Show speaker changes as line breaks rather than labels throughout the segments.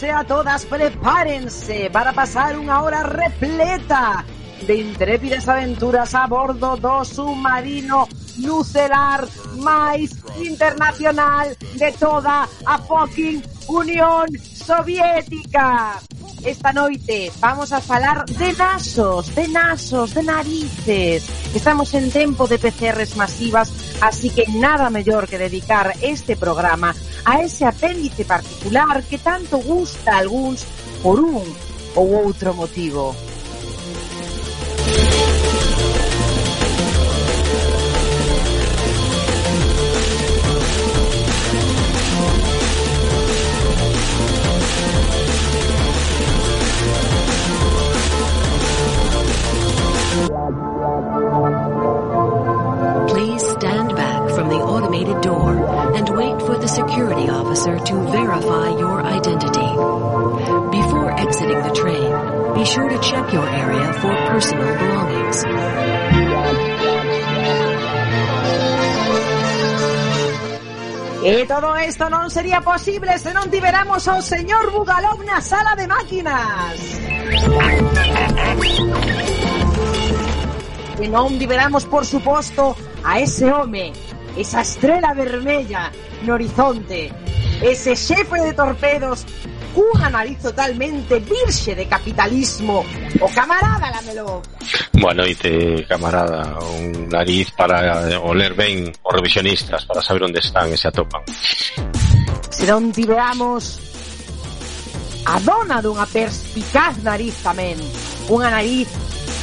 Todos a todas Prepárense para pasar unha hora repleta de intrépidas aventuras a bordo do submarino nucelar máis internacional de toda a fucking Unión Soviética. Esta noite vamos a falar de nasos, de nasos, de narices. Estamos en tempo de PCRs masivas, así que nada mellor que dedicar este programa a ese apéndice particular que tanto gusta a algúns por un ou outro motivo.
Please stand back from the automated door the security officer to verify your identity. Before exiting the train, be sure to check your area for personal belongings.
E todo isto non sería posible se non tiveramos ao señor Bugalov na sala de máquinas. E non tiveramos, por suposto, a ese home, esa estrela vermella no horizonte, ese xefe de torpedos cunha nariz totalmente virxe de capitalismo. O camarada, lámelo.
Boa noite, camarada. Un nariz para oler ben os revisionistas, para saber onde están e se atopan.
Serón tiveamos a dona dunha perspicaz nariz tamén. Unha nariz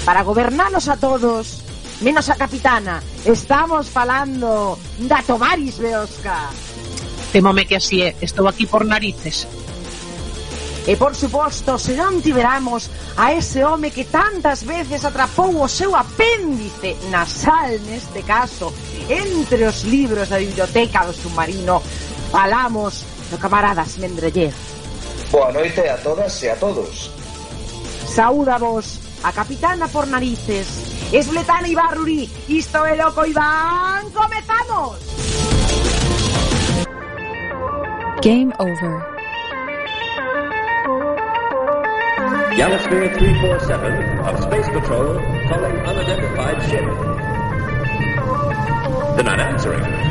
para gobernarnos a todos menos a capitana. Estamos falando da Tomaris Beosca.
Temome que así é, estou aquí por narices.
E por suposto, se non tiveramos a ese home que tantas veces atrapou o seu apéndice nasal neste caso entre os libros da biblioteca do submarino, falamos do camaradas Mendreller.
Boa noite a todas e a todos.
Saúdavos a capitana por narices. Esbletana Ibarruri, isto é loco Iván, comezamos!
Game over.
Galaxy 347 of Space Patrol calling unidentified ship. The not answering.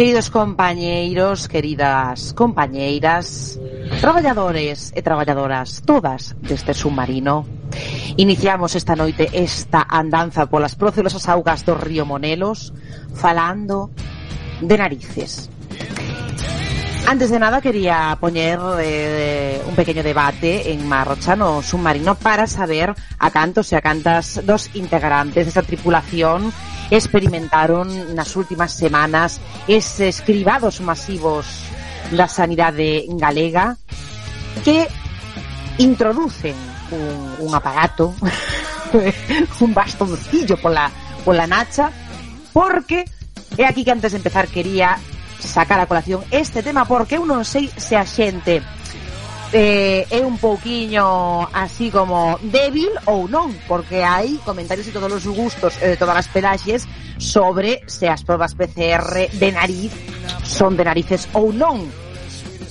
Queridos compañeiros, queridas compañeiras, traballadores e traballadoras todas deste submarino, iniciamos esta noite esta andanza polas procelosas augas do río Monelos falando de narices. Antes de nada quería poñer eh, un pequeño debate en marcha no submarino para saber a cantos e a cantas dos integrantes desa tripulación experimentaron nas últimas semanas eses cribados masivos da sanidade galega que introducen un, un aparato un bastoncillo pola, pola nacha porque é aquí que antes de empezar quería sacar a colación este tema porque eu non sei se a xente eh, un pouquiño así como débil ou non, porque hai comentarios de todos os gustos de todas as pelaxes sobre se as probas PCR de nariz son de narices ou non.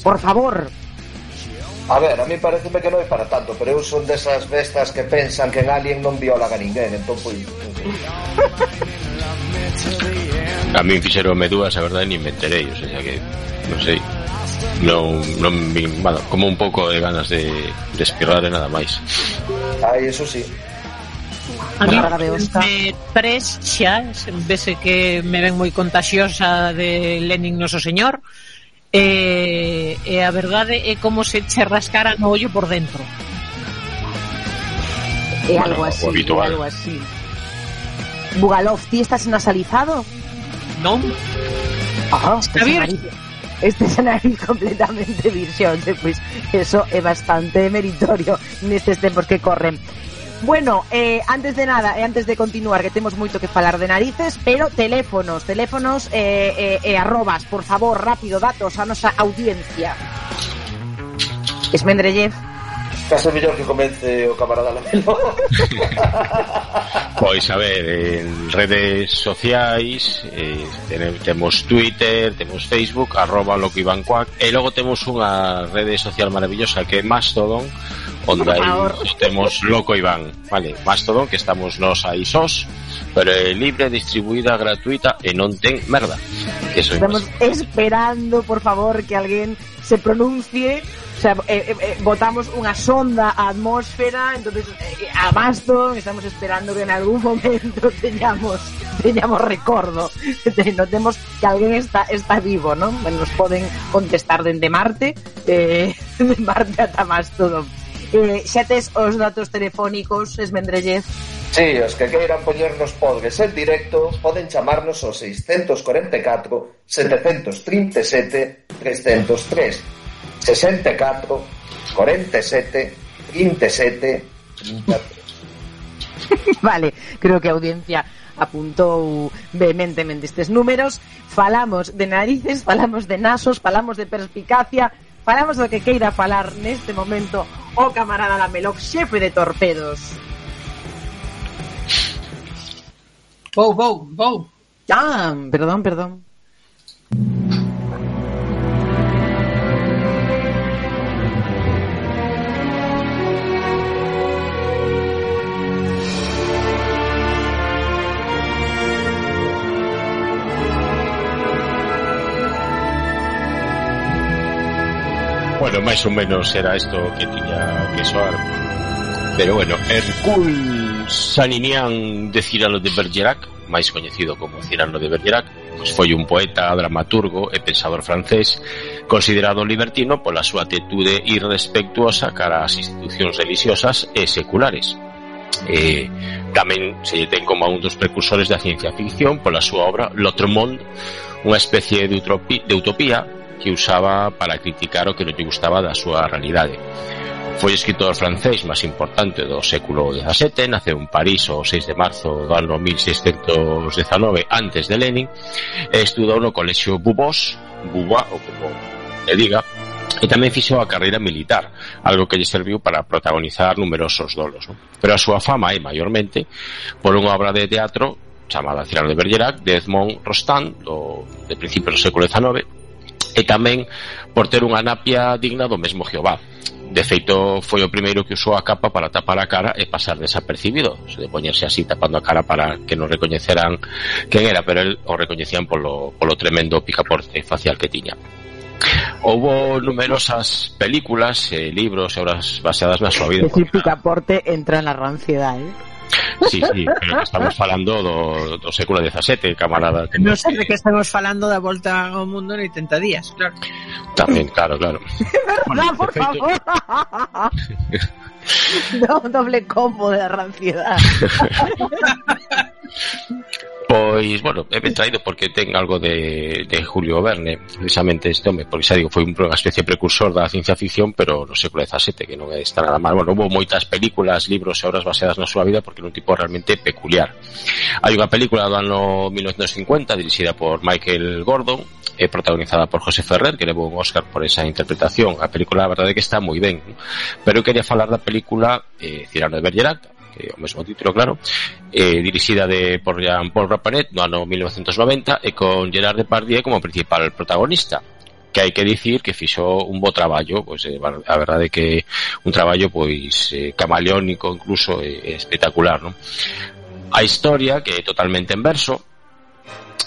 Por favor,
A ver, a mí pareceme que non é para tanto, pero eu son desas bestas que pensan que en Alien non violan a ninguén, entón pois... fin.
A mí fixeron dúas, a verdade, ni me enterei, o sea que, non sei, non, non vin, bueno, como un pouco de ganas de, de espirrar e nada máis.
Ai, eso sí.
A mí
de
pres xa vese que me ven moi contagiosa de Lenin Noso Señor e, e a verdade é como se che rascara no ollo por dentro.
É
bueno,
algo así,
habitual.
algo así. Bugalov, ti estás nasalizado?
Non.
Ah,
Javier,
este escenario completamente virxóns e pois eso é bastante meritorio. Nestes tempos que corren Bueno, eh, antes de nada e eh, antes de continuar que temos moito que falar de narices pero teléfonos, teléfonos e eh, eh, eh, arrobas, por favor, rápido datos a nosa audiencia. Esmendrellez
Case mellor que comece o camarada Lamelo.
Pois a ver En redes sociais eh, Temos Twitter Temos Facebook, arroba loco Iván Cuac E logo temos unha rede social maravillosa Que é Mastodon Onde aí temos Loco Iván. Vale, Mastodon que estamos nos aí sós Pero é libre, distribuída, gratuita E non ten merda. Que
Estamos esperando, por favor, que alguén se pronuncie o sea, eh, eh, eh, botamos unha sonda á atmósfera entonces eh, a Baston estamos esperando que en algún momento teñamos teñamos recordo. Notemos que alguén está está vivo ¿no? nos poden contestar dende Marte eh, de Marte ata Mastodon. Eh, xa tes os datos telefónicos Esmendrellez
Sí, os que queiran poñernos podres en directo poden chamarnos ao 644 737 303 64 47 37 33
Vale, creo que a audiencia apuntou vehementemente estes números. Falamos de narices, falamos de nasos, falamos de perspicacia, falamos do que queira falar neste momento o camarada Lameloc, xefe de torpedos.
Vou, vou.
Ah, perdón, perdón.
Bueno, máis ou menos era isto que tiña que soar. Pero bueno, Hercule Saninian de Cirano de Bergerac, máis coñecido como Cirano de Bergerac, pois foi un poeta, dramaturgo e pensador francés, considerado libertino pola súa atitude irrespectuosa cara ás institucións religiosas e seculares. Eh, tamén se lle ten como un dos precursores da ciencia ficción pola súa obra L'Autre Monde, unha especie de, utopía, de utopía que usaba para criticar o que non lle gustaba da súa realidade. Foi escritor francés máis importante do século XVII, naceu en París o 6 de marzo do ano 1619 antes de Lenin, e estudou no colexio Bubós, Bubá, ou como le diga, e tamén fixou a carreira militar, algo que lle serviu para protagonizar numerosos dolos. Non? Pero a súa fama é maiormente por unha obra de teatro chamada Cirano de Bergerac, de Edmond Rostand, do, de principios do século XIX, e tamén por ter unha napia digna do mesmo Jehová, De feito, foi o primeiro que usou a capa para tapar a cara e pasar desapercibido. Se de poñerse así tapando a cara para que non recoñeceran quen era, pero el o recoñecían polo, polo tremendo picaporte facial que tiña. Houbo numerosas películas, eh, libros e obras baseadas na súa vida.
Decir picaporte entra na ranciedade, eh?
Sí, sí, pero estamos falando do, do século XVII, camarada. Que
Non sei de que estamos falando da volta ao mundo en 80 días, claro.
Tamén, claro, claro.
No, por
de feito-
favor. No, doble combo de ranciedad.
Pois, bueno, he traído porque ten algo de, de Julio Verne, precisamente este home, porque xa digo, foi un- unha especie precursor da ciencia ficción, pero no século XVII, que non está nada mal. Bueno, houve moitas películas, libros e obras baseadas na súa vida porque era un tipo realmente peculiar. Hai unha película do ano 1950 dirixida por Michael Gordon e protagonizada por José Ferrer, que levou un Oscar por esa interpretación. A película, a verdade, que está moi ben. Pero eu quería falar da película eh, Cirano de Bergerac, que é o mesmo título, claro, eh, dirixida de por Jean-Paul Rapanet no ano 1990 e con Gerard Depardieu como principal protagonista que hai que dicir que fixo un bo traballo, pois eh, a verdade que un traballo pois eh, camaleónico incluso eh, espectacular, non? A historia, que é totalmente en verso,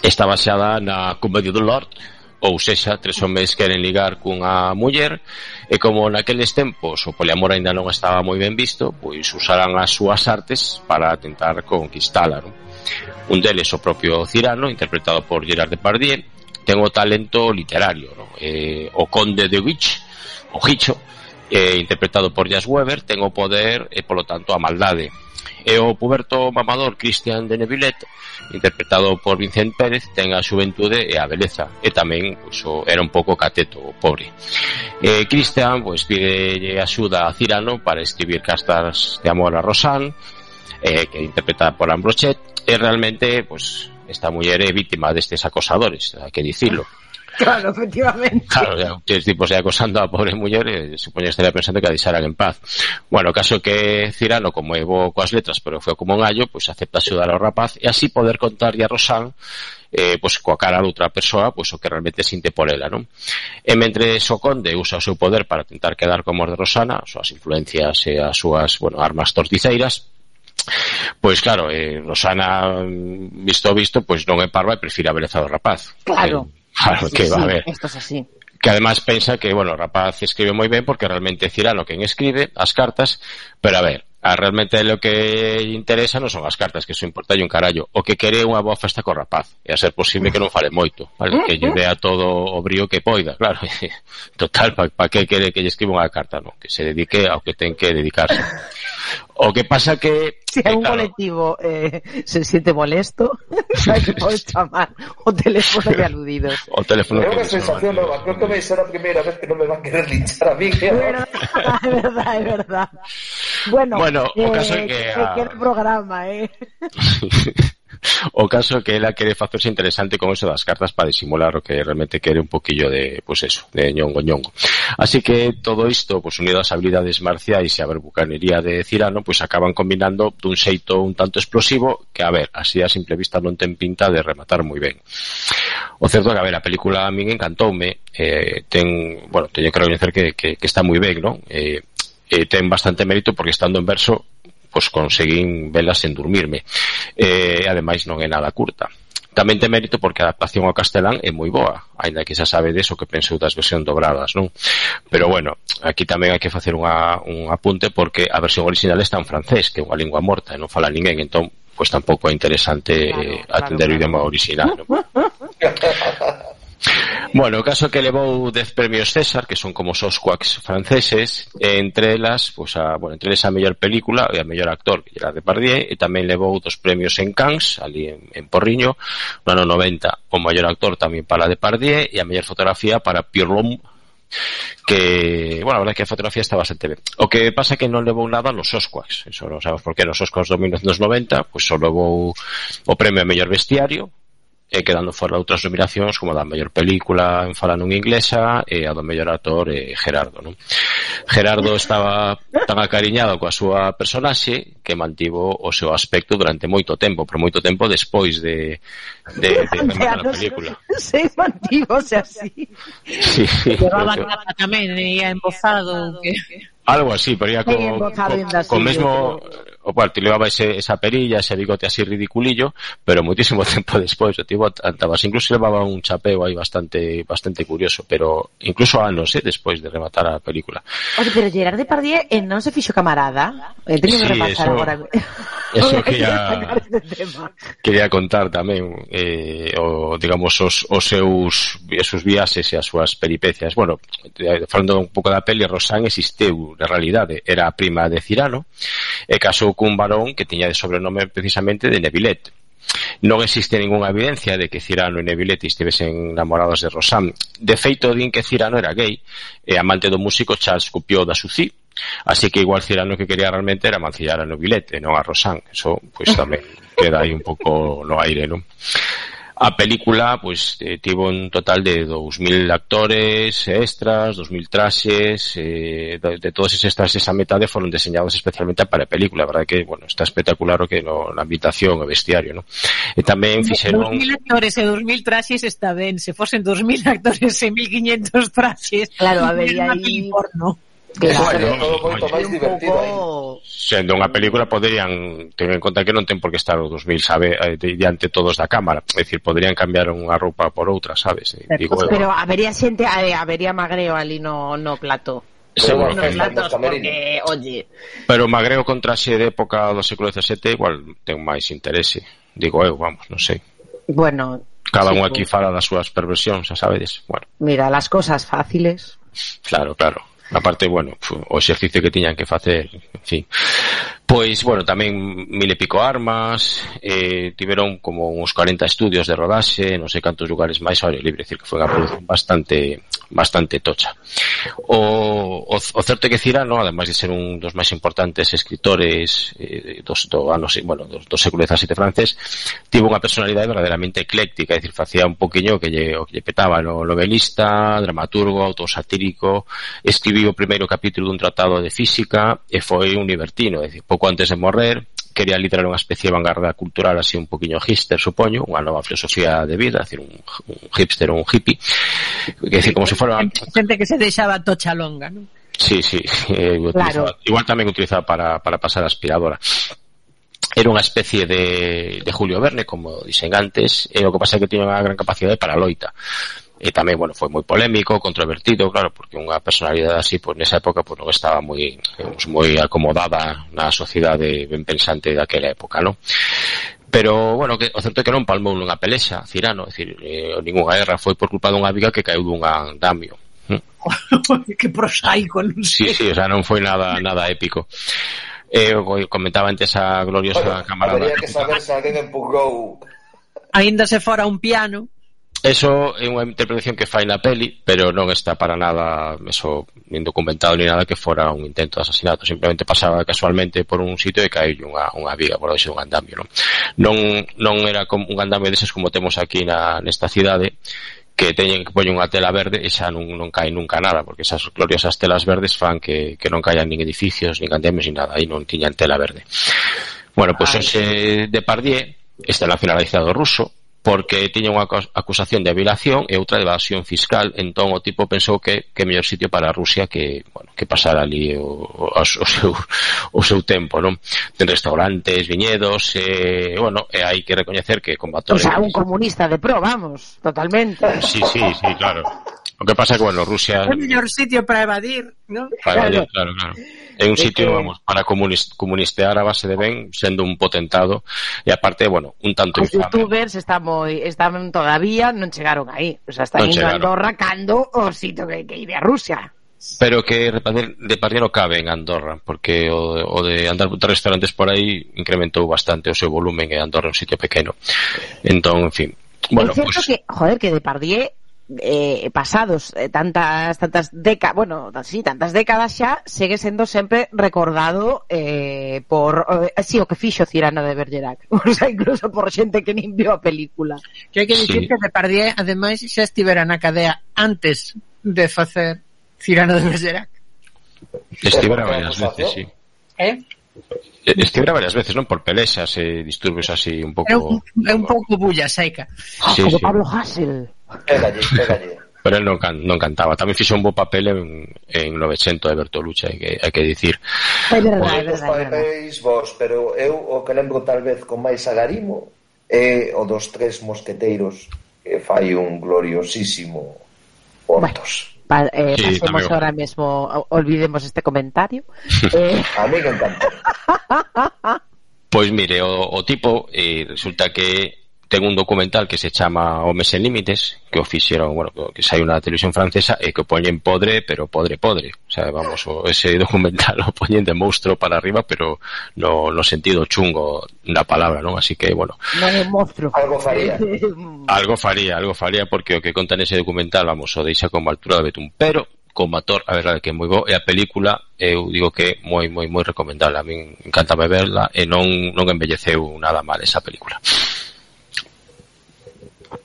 está baseada na Comedia do Lord, ou sexa, tres homes queren ligar cunha muller e como naqueles tempos o poliamor aínda non estaba moi ben visto, pois usarán as súas artes para tentar conquistala, non? Un deles o propio Cirano, interpretado por Gerard Depardieu, ten o talento literario, non? Eh, o Conde de Witch, o Hicho, eh, interpretado por Jas Weber, ten o poder e, polo tanto, a maldade E o puberto mamador Cristian de Nevillet interpretado por Vincent Pérez, ten a xuventude e a beleza, e tamén pois, o, era un pouco cateto, o pobre. Eh, Cristian pois, pide axuda a Cirano para escribir castas de amor a Rosán, eh, que é interpretada por Ambrochet, e realmente pois, esta muller é vítima destes acosadores, hai que dicilo.
Claro, efectivamente.
Claro, que os tipo, se acosando a pobre muller e eh, supoño que estaría pensando que a deixaran en paz. Bueno, caso que Cirano, como evo coas letras, pero foi como un gallo, pois pues, acepta axudar ao rapaz e así poder contarlle a Rosán eh, pois, coa cara de outra persoa pois, o que realmente sinte por ela non? e mentre o conde usa o seu poder para tentar quedar como de Rosana as súas influencias e as súas bueno, armas torticeiras Pois claro, eh, Rosana mm, visto visto, pois non é parva e prefira a beleza do rapaz.
Claro.
Eh, Claro,
sí,
que va
sí,
a ver.
Esto es así.
Que además pensa que, bueno, o rapaz escribe moi ben porque realmente Cirano quen escribe as cartas, pero a ver, a realmente lo que interesa non son as cartas, que eso importa un carallo. O que quere unha boa festa co rapaz, e a ser posible que non fale moito, vale? que lle dea todo o brío que poida, claro. Total, para pa que quere que lle escriba unha carta, non? Que se dedique ao que ten que dedicarse. O que pasa que...
Si
que,
un
claro,
colectivo eh, se siente molesto, hay que poder chamar o teléfono de aludidos.
O teléfono que
unha sensación nova, creo que vai ser a primeira vez que non me van querer linchar a mí.
Es verdad, es verdad, es verdad. Bueno,
Bueno, o caso é que a-
que el programa, eh.
o caso que ela quere facerse interesante con eso das cartas para disimular o que realmente quere un poquillo de, pues eso, de ñongo ñongo. Así que todo isto, pues unido ás habilidades marciais e a verbucanería de Cirano, pues acaban combinando dun xeito un tanto explosivo que, a ver, así a simple vista non ten pinta de rematar moi ben. O certo é que, a ver, a película a min encantoume, eh, ten, bueno, teño que recoñecer que, que, que está moi ben, non? Eh, eh, ten bastante mérito porque estando en verso pois conseguín velas sen dormirme. Eh, ademais non é nada curta. Tamén ten mérito porque a adaptación ao castelán é moi boa, aínda que xa sabe deso que pensou das versións dobradas, non? Pero bueno, aquí tamén hai que facer unha, un apunte porque a versión original está en francés, que é unha lingua morta e non fala ninguén, entón pois pues, tampouco é interesante
claro,
eh, atender
claro, o
idioma original. Non? Bueno, o caso que levou 10 premios César, que son como os quacks franceses, entre elas, pues, a, bueno, entre elas a mellor película e a mellor actor, que era Depardieu, e tamén levou dos premios en Cannes, ali en, en Porriño, no ano 90, o mellor actor tamén para Depardieu e a mellor fotografía para Pierre Lom, que, bueno, a verdade é que a fotografía está bastante ben. O que pasa é que non levou nada nos Osquaks, eso non sabemos por que nos Osquaks do 1990, pues, só levou o premio a mellor vestiario, e quedando fora outras nominacións como a da mellor película en fala non inglesa e a do mellor actor eh, Gerardo, non? Gerardo estaba tan acariñado coa súa personaxe que mantivo o seu aspecto durante moito tempo, pero moito tempo despois de, de, de rematar a película.
Sí, mantívose así.
Sí, sí, Llevaba
capa tamén, ia embozado. Que...
Algo así, pero ia co, co, co mesmo... Eh, o cual, te levaba ese, esa perilla, ese bigote así ridiculillo, pero moitísimo tempo despois o tipo andabas. Incluso levaba un chapeo aí bastante bastante curioso, pero incluso anos eh, despois de rematar a película.
Oye, pero Gerard Depardieu eh, non se fixo camarada? Eh, teño
sí, que
repasar
eso,
agora.
Eso quería, quería contar tamén eh, o, digamos, os, os seus os seus viaxes e as súas peripecias. Bueno, eh, falando un pouco da peli, Rosán existeu, na realidade, era a prima de Cirano e casou cun varón que tiña de sobrenome precisamente de Nevilet non existe ningunha evidencia de que Cirano e Neviletti estivesen enamorados de Rosanne. De feito, din que Cirano era gay e amante do músico Charles Cupió da Suci, Así que igual Cirano que quería realmente era mancillar a Novilete, non a Rosán. Eso, pois, pues, tamén queda aí un pouco no aire, non? A película pois eh, tivo un total de 2000 actores extras, 2000 traxes, eh, de, de todos esos traxes esa metade foron deseñados especialmente para a película, a verdade que, bueno, está espectacular o que no, na ambientación, o vestiario, no? E tamén fixeron
2000 actores e 2000 traxes está ben, se fosen 2000 actores e 1500 traxes,
claro, habería
ver,
aí
porno.
Claro,
todo moito máis divertido.
Sendo unha película poderían ter en conta que non ten por que estar o 2000 sabe, eh, diante todos da cámara é dicir, poderían cambiar unha roupa por outra sabes? Eh? Digo,
pero eu, habería xente habería magreo ali no, no plato.
Seguro que
platos,
porque, oye...
Pero magreo con traxe de época do século XVII igual ten máis interese. Digo eu, vamos, non sei.
Bueno,
Cada
sí,
un aquí fala das súas perversións, xa sabedes. Bueno.
Mira, las cosas fáciles.
Claro, claro. Aparte, bueno, o exercicio que tiñan que facer, en fin. Pois, bueno, tamén mil e pico armas, eh, tiveron como uns 40 estudios de rodaxe, non sei cantos lugares máis ao libre, decir que foi unha produción bastante bastante tocha. O, o, o certo é que Cirano, ademais de ser un dos máis importantes escritores eh, dos, do, ano, bueno, do, do século XVII francés, tivo unha personalidade verdadeiramente ecléctica, é dicir, facía un poquinho que lle, o que lle petaba, no, novelista, dramaturgo, autosatírico, escribiu o primeiro capítulo dun tratado de física e foi un libertino, é dicir, pouco pouco antes de morrer quería liderar unha especie de vanguarda cultural así un poquinho hipster, supoño, unha nova filosofía de vida, decir, un, un hipster ou un hippie, que decir, como se fora...
Xente que se deixaba tocha longa, non?
Sí, sí, eh,
claro.
igual tamén utilizaba para, para pasar a aspiradora era unha especie de, de Julio Verne como dicen antes eh, e o que pasa é que tiña unha gran capacidade para loita e tamén, bueno, foi moi polémico, controvertido, claro, porque unha personalidade así, pois nesa época, pois non estaba moi, digamos, moi acomodada na sociedade ben pensante daquela época, non? pero bueno, que, o certo é que non palmou nunha pelexa Cirano, é dicir, eh, ninguna guerra foi por culpa dunha viga que caeu dunha andamio. ¿Mm?
Que prosaico non sei.
sí, sí, o sea, non foi nada nada épico. Eh, comentaba antes a gloriosa
bueno,
camarada
Habería que saber se alguén empurrou
ainda se fora un piano.
Eso é unha interpretación que fai na peli, pero non está para nada eso nin documentado ni nada que fora un intento de asasinato, simplemente pasaba casualmente por un sitio e caíu unha, unha viga por hoxe un andamio, non? Non, non era como un andamio deses como temos aquí na, nesta cidade, que teñen que poñer unha tela verde e xa non, non cae nunca nada, porque esas gloriosas telas verdes fan que, que non caían nin edificios, nin andamios, nin nada, aí non tiñan tela verde. Bueno, pois pues, ese Depardieu está nacionalizado ruso, porque tiña unha acusación de violación e outra de evasión fiscal, entón o tipo pensou que que mellor sitio para Rusia que, bueno, que pasar ali o, o, o seu o seu tempo, non? Ten restaurantes, viñedos, e bueno, e hai que recoñecer que
combatou
O
sea, un comunista de pro, vamos, totalmente.
Sí, sí, sí, claro. O que pasa é que, bueno, Rusia...
É o mellor sitio para evadir, non?
Para
claro.
claro, claro. É un sitio, vamos, para comunistear a base de ben, sendo un potentado, e aparte, bueno, un tanto
Os
infame.
youtubers están moi, están todavía, non chegaron aí. O sea, están
non
indo a Andorra cando o sitio que, que ide a Rusia.
Pero que de repartir non cabe en Andorra, porque o, o de andar por restaurantes por aí incrementou bastante o seu volumen e Andorra é un sitio pequeno. Entón, en fin. Bueno,
é certo
pues...
que, joder, que Depardieu eh, pasados eh, tantas tantas décadas, bueno, sí, tantas décadas xa, segue sendo sempre recordado eh, por eh, si sí, o que fixo Cirano de Bergerac, o sea, incluso por xente que nin viu a película.
Que hai que dicir
sí.
que Depardieu ademais xa estivera na cadea antes de facer Cirano de Bergerac.
Estivera varias veces, sí.
Eh?
Estivera varias veces, non? Por pelexas e eh, disturbios así un pouco...
É un, é un pouco bulla seca.
Sí,
Como
sí.
Pablo Hassel.
Pégalle, pégalle.
Pero él non, can, non cantaba. Tamén fixo un bo papel en, en 900 de Bertolucci, hai que, hai que dicir.
É verdade, pois é verdade.
Papeis vos, pero eu o que lembro tal vez con máis agarimo é o dos tres mosqueteiros que fai un gloriosísimo Portos. Bueno.
Pa, eh,
sí,
pasemos
amigo.
ahora mismo, olvidemos este comentario. eh...
A mí me encanta.
Pois mire, o, o tipo eh, resulta que ten un documental que se chama Homes en Límites, que o fixeron, bueno, que sai unha televisión francesa e que o poñen podre, pero podre, podre. O sea, vamos, o, ese documental o poñen de monstruo para arriba, pero no, no sentido chungo da palabra, non? Así que, bueno.
Non é monstruo.
Algo faría.
algo faría, algo faría, porque o que contan ese documental, vamos, o deixa como altura de Betún. Pero, como actor, a verdade que é moi bo e a película eu digo que é moi moi moi recomendable a min encantame verla e eh, non non envelleceu nada mal esa película.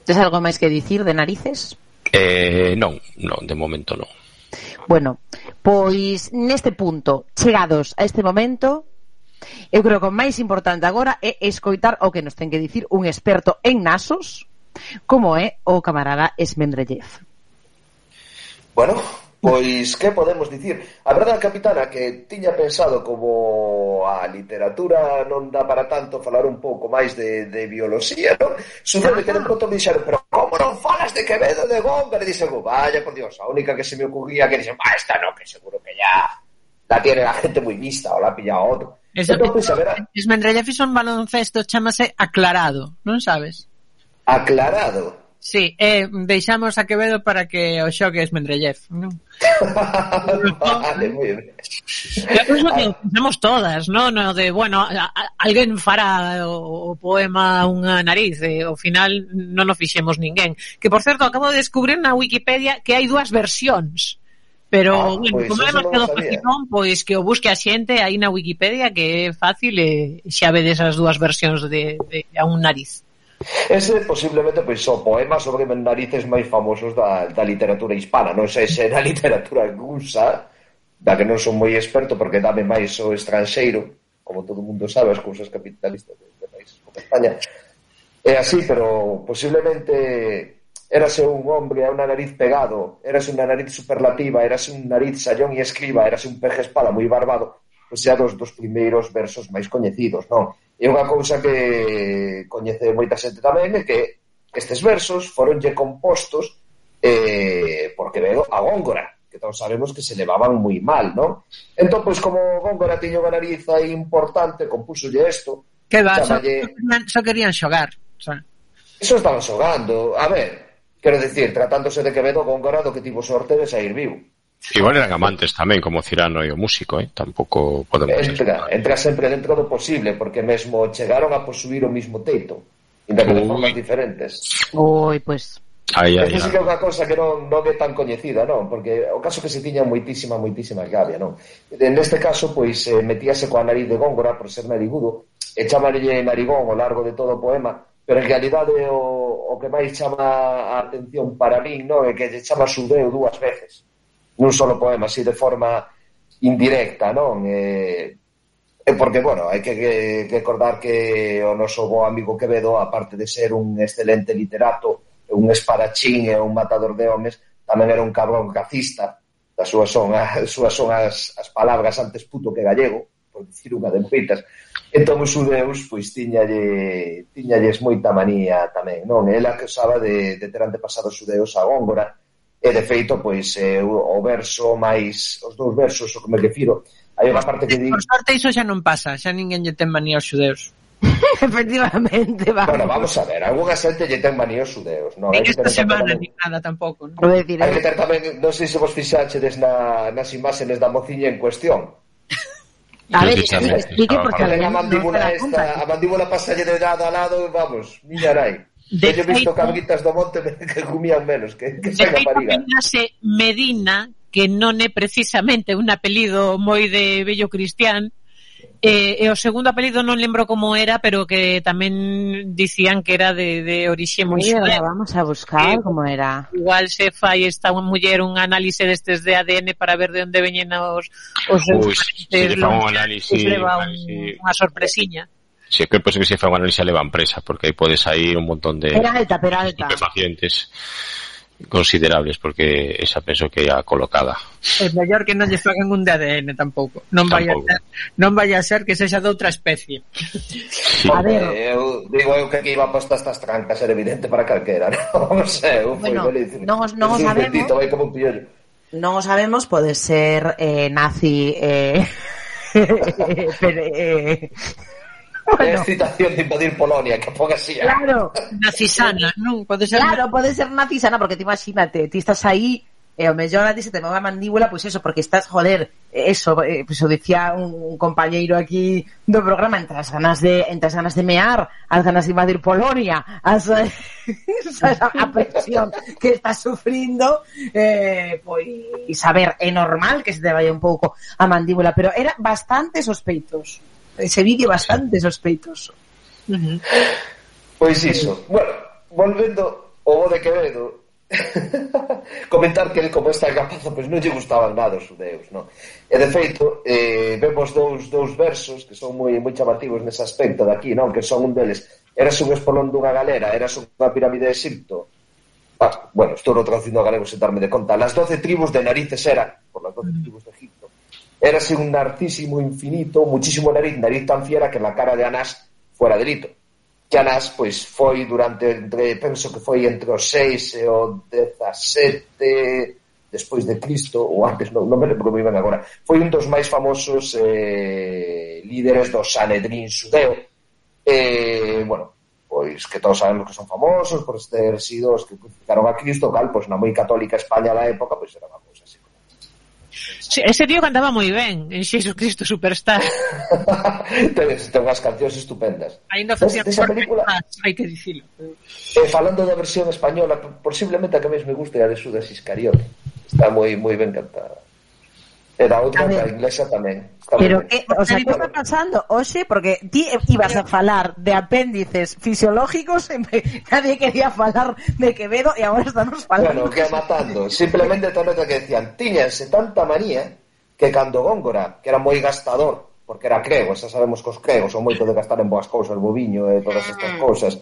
Tes algo máis que dicir de narices?
Eh, non, non, de momento non.
Bueno, pois neste punto, chegados a este momento, eu creo que o máis importante agora é escoitar o que nos ten que dicir un experto en nasos, como é o camarada Esmendrellev.
Bueno, Pois, que podemos dicir? A verdade, capitana, que tiña pensado como a literatura non dá para tanto falar un pouco máis de, de bioloxía, non? Sucede que de ah. pronto me dixeron, pero como non falas de Quevedo de Góngora? E dixen, oh, vaya, por Dios, a única que se me ocurría que dixen, ah, esta non, que seguro que ya la tiene la gente moi vista ou la pilla outro.
Eso,
entón, pues, a ver,
Esmendrella fixo un baloncesto, chamase Aclarado, non sabes?
Aclarado?
Sí, eh, deixamos a Quevedo para que o xogue Esmendrellev, non?
vale, moi ben.
Penso que pensamos todas, non? No de, bueno, a, a, alguén fará o, o poema unha nariz, e ao final non o fixemos ninguén. Que, por certo, acabo de descubrir na Wikipedia que hai dúas versións. Pero,
ah,
bueno,
pois,
como é demasiado facilón, pois que o busque a xente aí na Wikipedia que é fácil e xa vedes as dúas versións de, de a un nariz.
Ese posiblemente pois o poema sobre narices máis famosos da, da literatura hispana, non sei se na literatura rusa, da que non son moi experto porque dame máis o estranxeiro, como todo mundo sabe, as cousas capitalistas de, de países como España. É así, pero posiblemente érase un hombre a unha nariz pegado, érase unha nariz superlativa, érase un nariz sallón e escriba, érase un peje espada moi barbado, pois xa dos dos primeiros versos máis coñecidos, non? E unha cousa que coñece moita xente tamén é que estes versos foronlle compostos eh, por Quevedo a Góngora, que todos sabemos que se levaban moi mal, non? Entón, pois, como Góngora tiño unha nariz aí importante, compúsolle isto.
Que va,
chamalle...
só, só querían xogar. Xa.
Eso estaban xogando. A ver, quero decir, tratándose de Quevedo, Góngora do que tivo sorte de sair vivo.
Igual eran amantes tamén, como Cirano e o músico, eh? tampouco podemos...
Eh, entra, entra sempre dentro do posible, porque mesmo chegaron a posuir o mismo teito, ainda que Uy.
de
formas diferentes.
Ui, pois...
Ai, Aí,
aí, Esa que é unha cosa que non, non é tan coñecida, non? Porque o caso que se tiña moitísima, moitísima gavia, non? Neste caso, pois, eh, metíase coa nariz de Góngora por ser narigudo, e chamarlle narigón ao largo de todo o poema, pero en realidade o, o que máis chama a atención para min, non? É que lle chama sudeu dúas veces nun solo poema, así de forma indirecta, non? E, e porque, bueno, hai que, que, que recordar que o noso bo amigo Quevedo, aparte de ser un excelente literato, un espadachín e un matador de homes, tamén era un cabrón cacista, das súas son, as súas son as, as palabras antes puto que gallego, por dicir unha de moitas, Entón os judeus, pois, tiñalle, tiñalles moita manía tamén, non? Ela que usaba de, de ter antepasados judeus a Góngora, E de feito, pois eh, o verso máis os dous versos o que me refiro, hai unha parte que di
Por sorte iso xa non pasa, xa ninguén lle ten manía aos xudeus.
Efectivamente, vamos.
Bueno, vamos a ver, algunha xente lle ten manía aos xudeus, non? En esta
semana ni nada tampouco, non?
No decir,
hai
eh.
que ter tamén, non sei se vos fixaxedes na, nas imaxenes da mociña en cuestión.
A ver, explique porque
a,
a
mandíbula esta, a mandíbula pasalle de lado a lado, vamos, miñarai.
De
Yo
feito,
cabritas do monte que comían menos que, que
de feito, Medina, que non é precisamente un apelido moi de bello cristián, Eh, e o segundo apelido non lembro como era, pero que tamén dicían que era de, de orixe moi xudeu.
Vamos a buscar
eh,
como era.
Igual se fai esta muller un análise destes de ADN para ver de onde veñen os... os
Uy, se lle fa un análise...
Se leva un, unha sorpresiña.
Si é que pois que se análisis leva empresa, porque aí podes sair un montón de
Peralta, Peralta.
estupefacientes considerables, porque esa penso que é a colocada.
É mellor que non lle fagan un de ADN tampouco. Non vai a ser, non vai a ser que sexa de outra especie.
A ver.
Eh, eu digo eu que aquí iba posta estas trancas, era evidente para calquera, non? Sei, eu foi
Bueno,
belísimo.
non os- non o
Jesús
sabemos.
bendito, vai como un piollo.
Non o sabemos, pode ser eh, nazi eh, pero, eh,
É
bueno.
excitación de invadir Polonia, que poesía.
Claro.
Nazisana, non? Pode ser
Claro, pode ser nazisana, porque te imagínate, ti estás aí e eh, o mellor a ti se te move a mandíbula, pois pues eso, porque estás, joder, eso, eh, pois pues, o dicía un, un compañeiro aquí do programa, entre as ganas de, entre as ganas de mear, as ganas de invadir Polonia, as, eh, a, a presión que estás sufrindo, eh, pois, a ver, é normal que se te vaya un pouco a mandíbula, pero era bastante sospeitoso ese vídeo bastante sospeitoso.
Uh -huh.
Pois iso. Bueno, volvendo ao de Quevedo, comentar que como esta capaza pois non lle gustaban nada os judeus non? e de feito eh, vemos dous, dous versos que son moi moi chamativos nese aspecto de aquí non? que son un deles eras un espolón dunha galera eras unha pirámide de Egipto ah, bueno, estou no traducindo a galego sen darme de conta las doce tribus de narices eran por las doce tribus de Egipto Érase un narcisimo infinito, muchísimo nariz, nariz tan fiera que na cara de Anás fuera delito. Que Anás, pois, foi durante, entre, penso que foi entre os 6 e o 17 despois de Cristo, ou antes, non, non me lembro moi ben agora, foi un dos máis famosos eh, líderes do Sanedrín Sudeo, eh, bueno, pois que todos sabemos que son famosos por ter sido os que crucificaron a Cristo, cal, pois na moi católica España da época, pois era unha cousa así.
Sí, ese tío cantaba moi ben en Xesu Cristo Superstar.
ten, ten unhas cancións estupendas.
Ainda facía
desa película,
hai que dicilo.
Eh, falando da versión española, posiblemente a que máis me gusta é a de Judas Iscariote. Está moi moi ben cantada. E da outra
que
a inglesa tamén. Está
Pero que, o sea, que está pasando hoxe? Porque ti ibas a falar de apéndices fisiológicos e me, nadie quería falar de Quevedo e agora estamos falando.
Bueno, que matando. Simplemente tamén que decían, tiñanse tanta manía que cando Góngora, que era moi gastador, porque era crego, xa sabemos que os cregos son moito de gastar en boas cousas, bobiño e todas estas ah. cousas,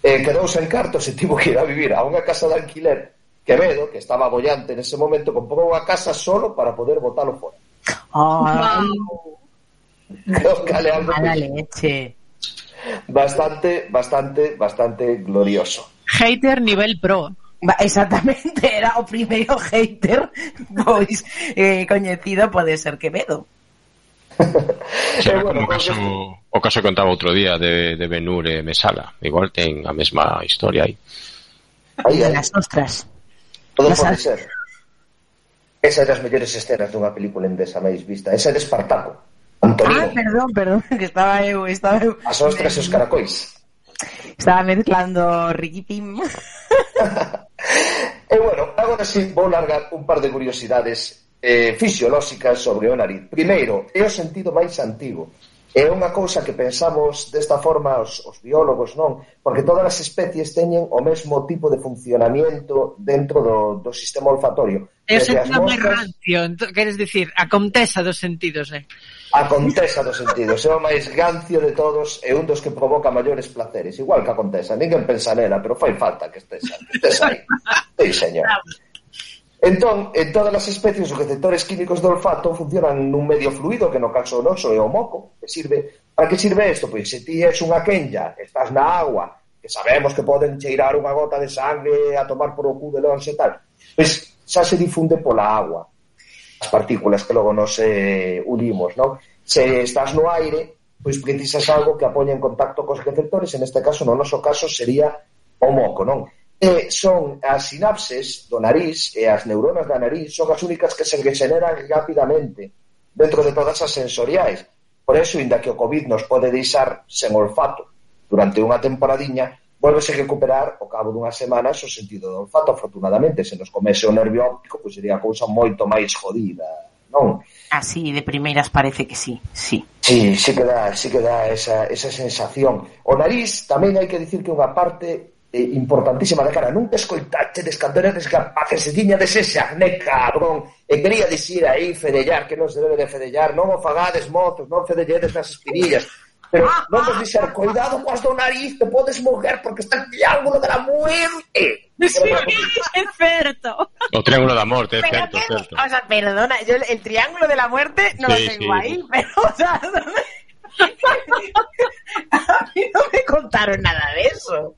eh, quedou sen cartos e tivo que ir a vivir a unha casa de alquiler Quevedo, que estaba bollante nese momento, comprou a casa solo para poder botalo fora. Oh, no, cale algo
mala leche.
Bastante, bastante, bastante glorioso.
Hater nivel pro.
Exactamente, era o primeiro hater pois eh, coñecido pode ser Quevedo.
Será
eh, bueno,
como o caso, o caso que contaba outro día de, de Benur e eh, Mesala. Igual ten a mesma historia aí.
Aí, aí.
Las ostras.
Todo
Las
pode ser. Esa é das mellores escenas dunha película endesa máis vista. Esa era Espartaco. Antonino.
Ah, perdón, perdón, que estaba eu, estaba eu.
As ostras e os caracois.
Estaba mezclando Ricky Pim.
e bueno, agora sí vou largar un par de curiosidades eh, fisiolóxicas sobre o nariz. Primeiro, é o sentido máis antigo É unha cousa que pensamos desta forma os, os biólogos, non? Porque todas as especies teñen o mesmo tipo de funcionamiento dentro do, do sistema olfatorio.
É o sentido máis rancio, queres dicir, a contesa dos sentidos, eh?
A contesa dos sentidos, é o máis gancio de todos e un dos que provoca maiores placeres, igual que a contesa. Ninguén pensa nela, pero fai falta que estés que aí. Sí, señor. Bravo. Entón, en todas as especies os receptores químicos do olfato funcionan nun medio fluido que no caso noso é o moco, que sirve, para que sirve isto? Pois se ti és unha quenya, estás na agua, que sabemos que poden cheirar unha gota de sangre a tomar por o cu de longe e tal, pois xa se difunde pola agua as partículas que logo nos eh, unimos, non? Se estás no aire, pois precisas algo que apoña en contacto cos receptores, en este caso, no noso caso, sería o moco, non? E son as sinapses do nariz e as neuronas da nariz son as únicas que se regeneran rapidamente dentro de todas as sensoriais. Por eso, inda que o COVID nos pode deixar sen olfato durante unha temporadiña, volvese a recuperar ao cabo dunhas semanas o sentido do olfato, afortunadamente, se nos comese o nervio óptico, pois sería a cousa moito máis jodida, non?
Así, de primeiras parece que sí, sí.
Sí, sí que dá, sí que dá esa, esa sensación. O nariz tamén hai que dicir que unha parte eh, importantísima da cara. Nunca escoitache des cando eres capaz que se tiña de ese acné, cabrón. E quería dicir aí, fedellar, que non se debe de fedellar. Non o fagades, mozos, non fedelledes nas espinillas. Pero non vos dixer, cuidado coas do nariz, te podes morrer porque está el triángulo de la muerte.
Sí, é certo.
O Triángulo é
Pero
certo,
que-
certo.
o sea, perdona, yo el triángulo de la muerte no
Sí,
lo tengo
sí.
ahí, pero, o sea, a mí no me contaron nada de eso.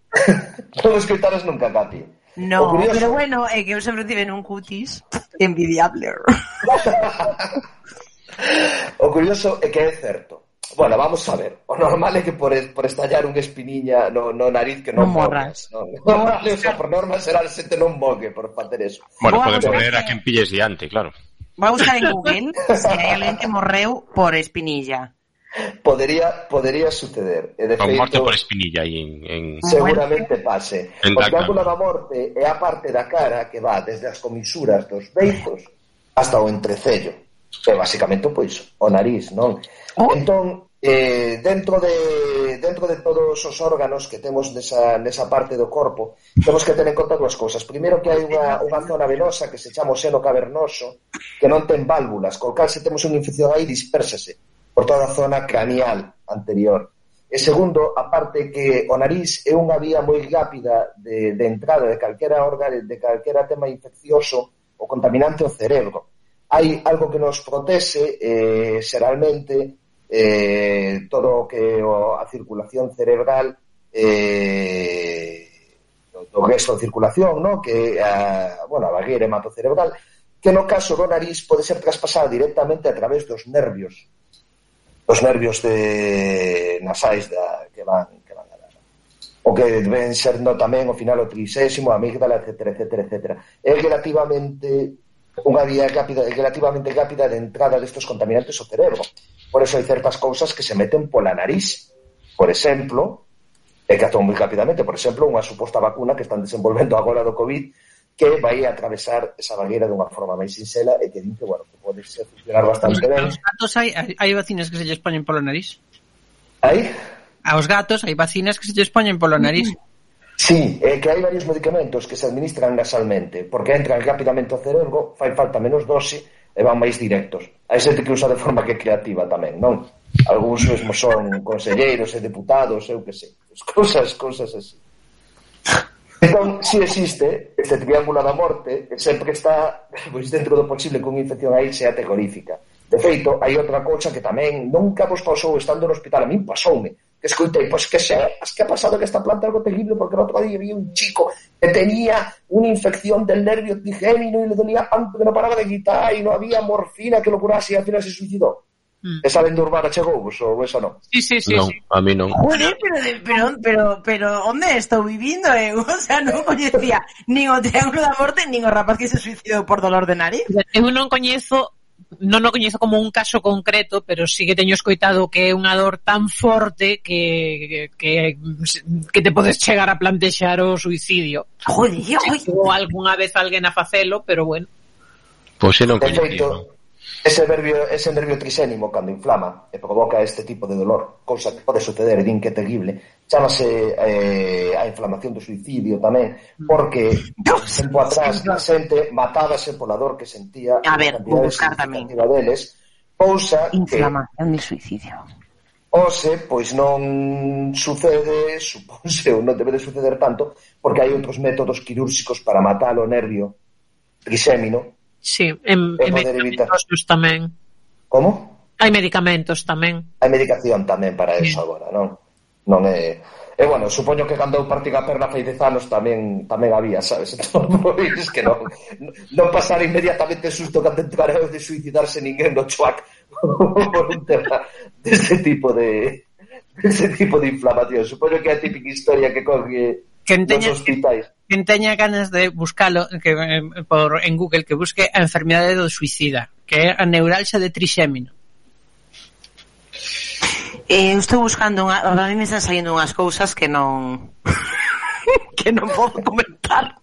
non escoitaras nunca, papi.
No,
curioso...
pero bueno, é eh, que eu sempre tive un cutis envidiable.
o curioso é que é certo. Bueno, vamos a ver. O normal é que por, por estallar unha espiniña no, no nariz que non,
non morras.
No, no, normal, o sea, por norma será el xente non moque por facer eso.
Bueno, pode poner a quen pilles diante, claro.
Vou a buscar en Google se si hai alguén que morreu por espinilla
podería, podería suceder. E de
feito, morte por espinilla aí en, en...
Seguramente pase.
En
o triángulo da morte é a parte da cara que va desde as comisuras dos beizos hasta o entrecello. É basicamente pois o nariz, non?
Oh.
Entón, eh, dentro de dentro de todos os órganos que temos nesa, nesa parte do corpo, temos que ter en conta dúas cousas. Primeiro que hai unha, unha zona venosa que se chama o seno cavernoso, que non ten válvulas, col cal se temos unha infección aí dispérsase por toda a zona cranial anterior. E segundo, aparte que o nariz é unha vía moi rápida de, de entrada de calquera órgano, de calquera tema infeccioso o contaminante ao cerebro. Hai algo que nos protese, eh, xeralmente, eh, todo o que o, a circulación cerebral eh, do resto da circulación, no? que a, bueno, a barreira hematocerebral, que no caso do nariz pode ser traspasada directamente a través dos nervios os nervios de nasais da, que van que van a dar. O que deben ser no tamén o final o tricésimo, a amígdala, etc, etc, etc. É relativamente unha vía rápida, relativamente rápida de entrada destes contaminantes ao cerebro. Por eso hai certas cousas que se meten pola nariz. Por exemplo, e que actúan moi rapidamente, por exemplo, unha suposta vacuna que están desenvolvendo agora do COVID que vai atravesar esa barreira dunha forma máis sinxela e que din que, bueno, que pode ser funcionar bastante ben.
Os gatos hai, hai vacinas que se lles poñen polo nariz?
Hai?
Aos gatos hai vacinas que se lles poñen polo nariz?
Sí, é que hai varios medicamentos que se administran nasalmente, porque entran rapidamente ao cerebro, fai falta menos dose e van máis directos. Hai xente que usa de forma que creativa tamén, non? Alguns mesmo son conselleiros e deputados, eu que sei. Cousas, cousas así. Entón, si existe este triángulo da morte que sempre está pois, dentro do posible con infección aí sea terrorífica. De feito, hai outra cousa que tamén nunca vos pasou estando no hospital, a min pasoume, que escoitei, pois que xa, as que ha pasado que esta planta algo terrible, porque o outro día vi un chico que tenía unha infección del nervio trigémino e le dolía tanto que non paraba de gritar e non había morfina que lo curase e al final se suicidou. Mm. Esa lenda urbana chegou vos ou esa non?
Sí, sí, sí.
Non,
sí.
a mí non.
Joder, pero, pero, pero, pero onde estou vivindo eu? Eh? O sea, non coñecía nin o Triángulo da Morte, nin o rapaz que se suicidou por dolor de nariz.
Eu non coñezo non o coñezo como un caso concreto, pero sí que teño escoitado que é unha dor tan forte que, que, que te podes chegar a plantexar o suicidio.
Joder, joder.
Ou algunha vez alguén a facelo, pero bueno.
Pois pues, non
coñecido ese nervio, ese nervio trisénimo cando inflama e provoca este tipo de dolor, cousa que pode suceder e din que é terrible, chamase eh, a inflamación do suicidio tamén, porque Dios, tempo atrás a xente matábase pola dor que sentía
a ver, vou buscar tamén.
deles, cousa
inflamación de suicidio.
Ose, pois non sucede, supónse, ou non debe de suceder tanto, porque hai outros métodos quirúrxicos para matar o nervio trisémino,
Sí, en, en
medicamentos evitar...
tamén.
Como?
Hai medicamentos tamén.
Hai medicación tamén para sí. eso agora, non? Non é... E, bueno, supoño que cando eu partí a perna fai dez anos tamén tamén había, sabes? Entón, pois, que non, non pasar inmediatamente susto cando entrara de suicidarse ninguén no chuac por un tema deste tipo de deste tipo de inflamación. Supoño que é a típica historia que coge
Quen teña,
hospitais.
Quen teña ganas de buscalo que, eh, por, en Google que busque a enfermidade do suicida, que é a neuralxa de trixémino.
Eh, estou buscando unha, a mí me están saindo unhas cousas que non que non podo comentar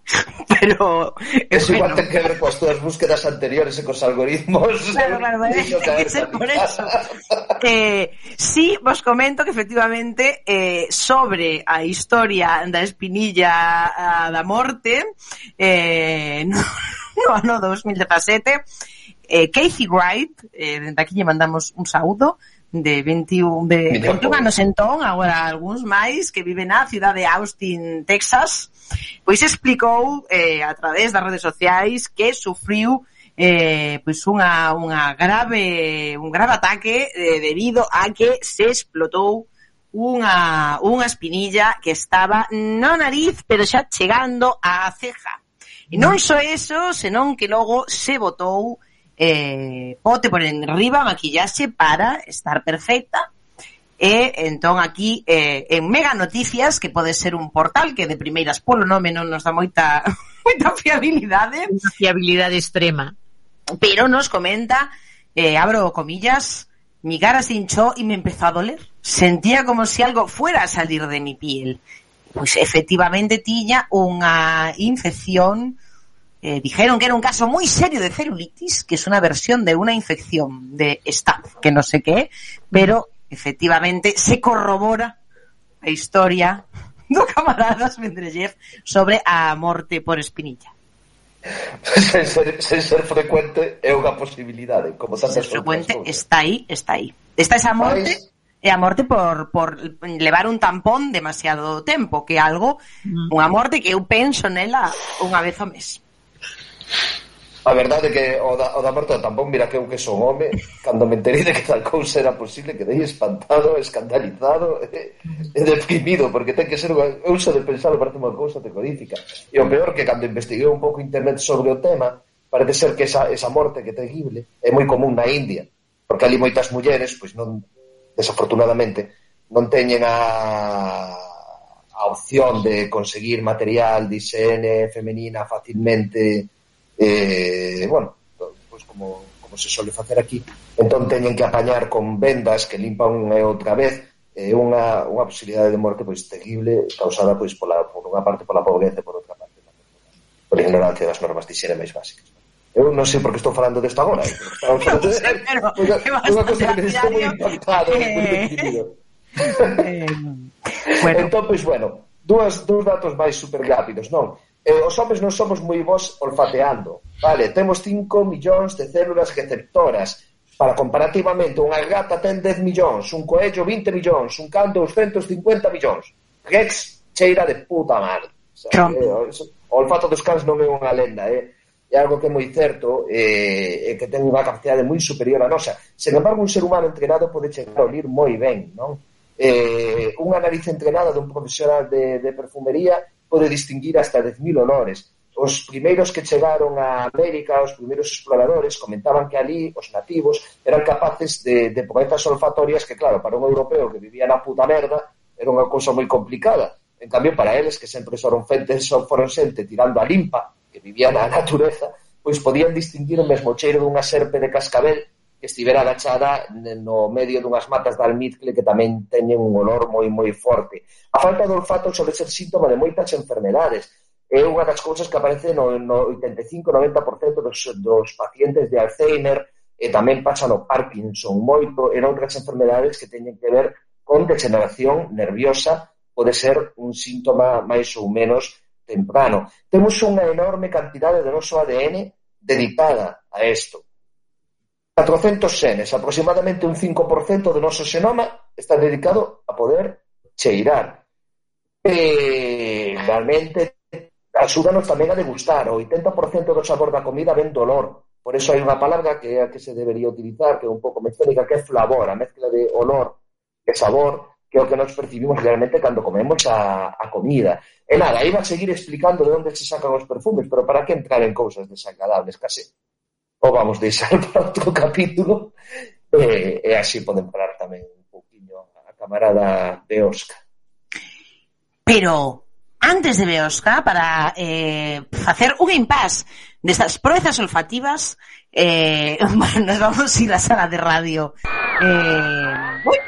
pero
es igual
bueno.
ten que ver coas túas búsquedas anteriores e cos algoritmos
claro, claro,
eh,
que ser por eso eh, sí, vos comento que efectivamente eh, sobre a historia da espinilla a, da morte eh, no, no ano 2017 eh, Casey Wright eh, dende aquí lle mandamos un saúdo de 21, de 21 anos entón, agora algúns máis, que vive na cidade de Austin, Texas, pois explicou eh, a través das redes sociais que sufriu eh, pois unha, unha grave, un grave ataque eh, debido a que se explotou unha, unha espinilla que estaba na nariz, pero xa chegando á ceja. E non só eso, senón que logo se botou eh, pote por enriba maquillaxe para estar perfecta E entón aquí eh, en Mega Noticias, que pode ser un portal que de primeiras polo nome non nos dá moita moita fiabilidade,
fiabilidade extrema.
Pero nos comenta, eh, abro comillas, mi cara se hinchó y me empezó a doler. Sentía como si algo fuera a salir de mi piel. Pois pues, efectivamente tiña unha infección eh, dijeron que era un caso muy serio de celulitis, que es una versión de una infección de staph, que no sé qué, pero efectivamente se corrobora
a historia do camaradas Mendeleev sobre a morte por espinilla.
sen, ser, sen ser frecuente é unha posibilidade ¿eh? como sen
ser frecuente
¿eh?
está aí está aí está esa morte
Vais?
e eh, a morte por, por levar un tampón demasiado tempo que algo mm. unha morte que eu penso nela unha vez ao mes.
A verdade é que o da, o da morte do tampón, mira que eu que son home, cando me enterei de que tal cousa era posible, quedei espantado, escandalizado e, e deprimido, porque ten que ser unha, eu só de pensar parece unha cousa terrorífica. E o peor que cando investiguei un pouco internet sobre o tema, parece ser que esa, esa morte que é terrible é moi común na India, porque ali moitas mulleres, pois non, desafortunadamente, non teñen a, a opción de conseguir material de higiene femenina facilmente eh, bueno, pois como, como se suele facer aquí, entón teñen que apañar con vendas que limpan unha e outra vez é eh, unha, unha posibilidade de morte pois terrible causada pois pola, por unha parte pola pobreza e por outra parte pola ignorancia das normas de xere máis básicas. Eu non sei por que estou falando desto agora. Eh, pero, pero, pois,
pero,
unha cosa que estou moi impactado.
Eh,
eh
bueno.
entón, pois, bueno, dúas, dúas datos máis super rápidos, non? eh, os homens non somos moi bons olfateando. Vale, temos 5 millóns de células receptoras. Para comparativamente, unha gata ten 10 millóns, un coello 20 millóns, un can 250 millóns. Rex cheira de puta
madre.
eh, O olfato dos cans non é unha lenda, eh? é algo que é moi certo eh, e eh, que ten unha capacidade moi superior a nosa. Sen embargo, un ser humano entrenado pode chegar a olir moi ben, non? Eh, unha nariz entrenada dun profesional de, de perfumería pode distinguir hasta 10.000 olores. Os primeiros que chegaron a América, os primeiros exploradores, comentaban que ali os nativos eran capaces de, de proezas olfatorias que, claro, para un europeo que vivía na puta merda, era unha cousa moi complicada. En cambio, para eles, que sempre foron fentes, só foron xente tirando a limpa, que vivía na natureza, pois podían distinguir o mesmo cheiro dunha serpe de cascabel que estivera agachada no medio dunhas matas de almizcle que tamén teñen un olor moi moi forte. A falta de olfato sobre ser síntoma de moitas enfermedades. É unha das cousas que aparece no, no 85-90% dos, dos pacientes de Alzheimer e tamén pasa no Parkinson moito e outras enfermedades que teñen que ver con degeneración nerviosa pode ser un síntoma máis ou menos temprano. Temos unha enorme cantidade de noso ADN dedicada a isto 400 genes, aproximadamente un 5% do noso xenoma está dedicado a poder cheirar. E realmente axúdanos tamén a degustar. O 80% do sabor da comida ven dolor. Por eso hai unha palabra que se debería utilizar, que é un pouco mecánica, que é flavor, a mezcla de olor e sabor, que é o que nos percibimos realmente cando comemos a, comida. E nada, iba a seguir explicando de onde se sacan os perfumes, pero para que entrar en cousas desagradables, case o vamos deixar para outro capítulo e, e así poden falar tamén un poquinho a camarada Beosca.
Pero antes de Beosca, para eh, facer un impas destas proezas olfativas, eh, nos vamos a ir á sala de radio. Eh, uy,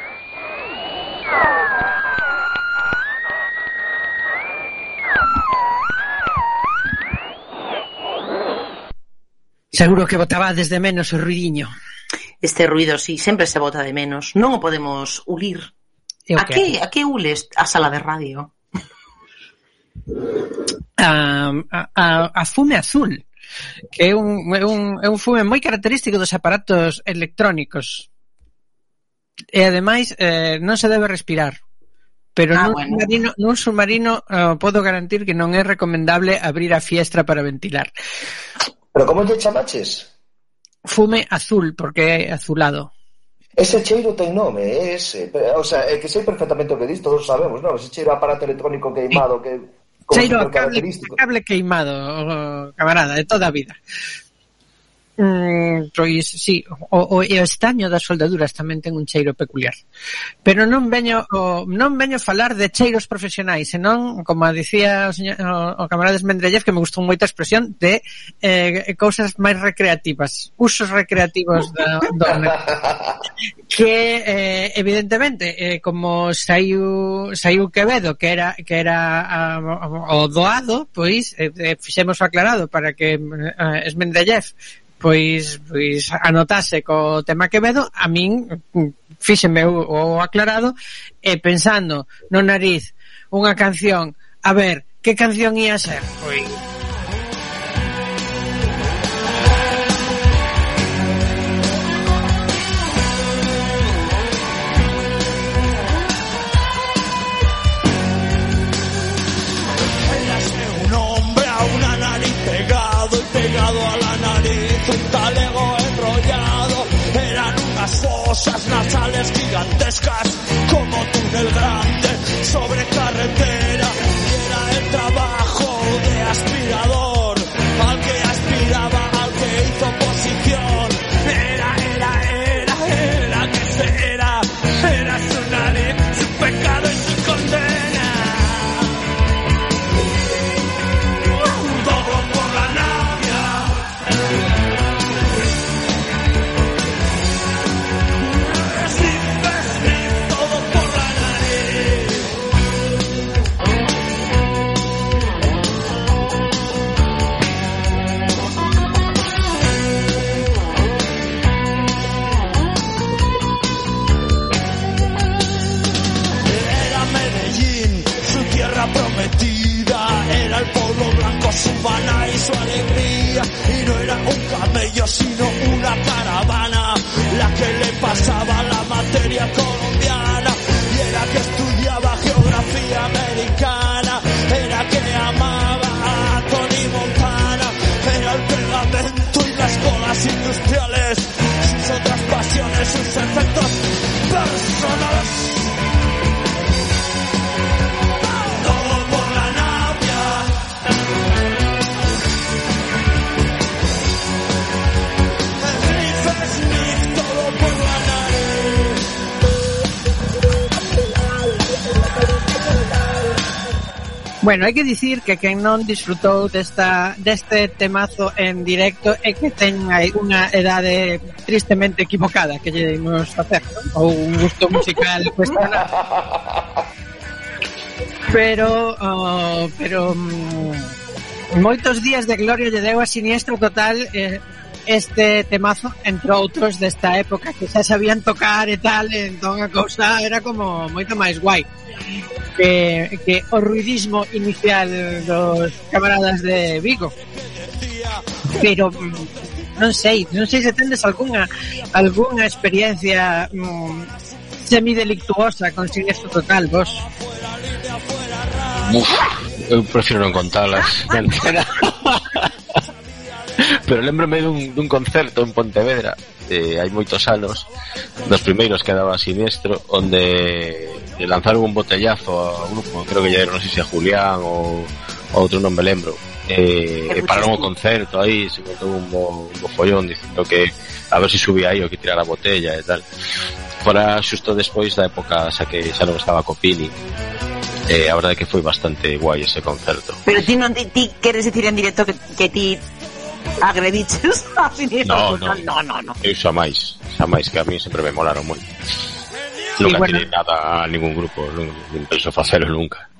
Seguro que botabades de menos o ruidiño.
Este ruido, si, sí, sempre se bota de menos. Non o podemos ulir.
Eu
a que, a que ules a sala de radio?
A, a, a fume azul que é un, é un, é un fume moi característico dos aparatos electrónicos e ademais eh, non se debe respirar pero
ah,
nun,
bueno.
submarino, nun submarino eh, podo garantir que non é recomendable abrir a fiestra para ventilar
Pero como te chamaches?
fume azul porque é azulado
Ese cheiro ten nome, é ese. O sea, é que sei perfectamente o que dis, todos sabemos, non? Ese cheiro aparato electrónico queimado que
Cheiro a cable, cable queimado, camarada, de toda a vida. Mm, pois, sí, o, o, e o estaño das soldaduras tamén ten un cheiro peculiar. Pero non veño o, non veño falar de cheiros profesionais, senón, como dicía o, señor, o, o camarades Mendrellez, que me gustou moita a expresión, de eh, cousas máis recreativas, usos recreativos da, do que eh, evidentemente eh, como saiu saiu Quevedo que era que era a, o doado, pois eh, eh fixemos aclarado para que eh, Esmendellez pois, pois anotase co tema Quevedo, a min mm, fíxeme o aclarado e pensando no nariz unha canción, a ver, que canción ia ser? Pois
fosas nasales gigantescas como túnel grande sobre carretera no era un camello, sino una caravana. La que le pasaba
Bueno, hai que dicir que quen non disfrutou desta, deste temazo en directo é que ten aí unha edade tristemente equivocada que lle dimos facer, ou un gusto musical cuestionado. Pero, oh, pero mm, moitos días de gloria lle deu a siniestro total eh, este temazo, entre outros desta época que xa sabían tocar e tal, e entón a cousa era como moito máis guai. Que, que o ruidismo inicial dos camaradas de Vigo. Pero mm, non sei, non sei se tendes algunha algunha experiencia mm, semidelictuosa con siniestro total, vos.
Uf, eu prefiro non contalas. pero lembrome dun, dun concerto en Pontevedra eh, hai moitos anos dos primeiros que daba siniestro onde lanzaron un botellazo a un grupo, creo que ya era, non sei se a Julián ou outro non me lembro. Eh, e pararon o concerto aí se montou un bo, un bo follón dicindo que a ver se si subía aí o que tirara a botella e tal. Fora xusto despois da época xa que xa non estaba Copini. Eh, a verdade que foi bastante guai ese concerto.
Pero ti non ti, ti queres dicir en directo que, que ti agrediches a
no, no,
no, no, no.
Iso eh, a máis, a máis que a mí sempre me molaron moito. Nunca
bueno.
tirei nada a ningún grupo, non, non penso facelo nunca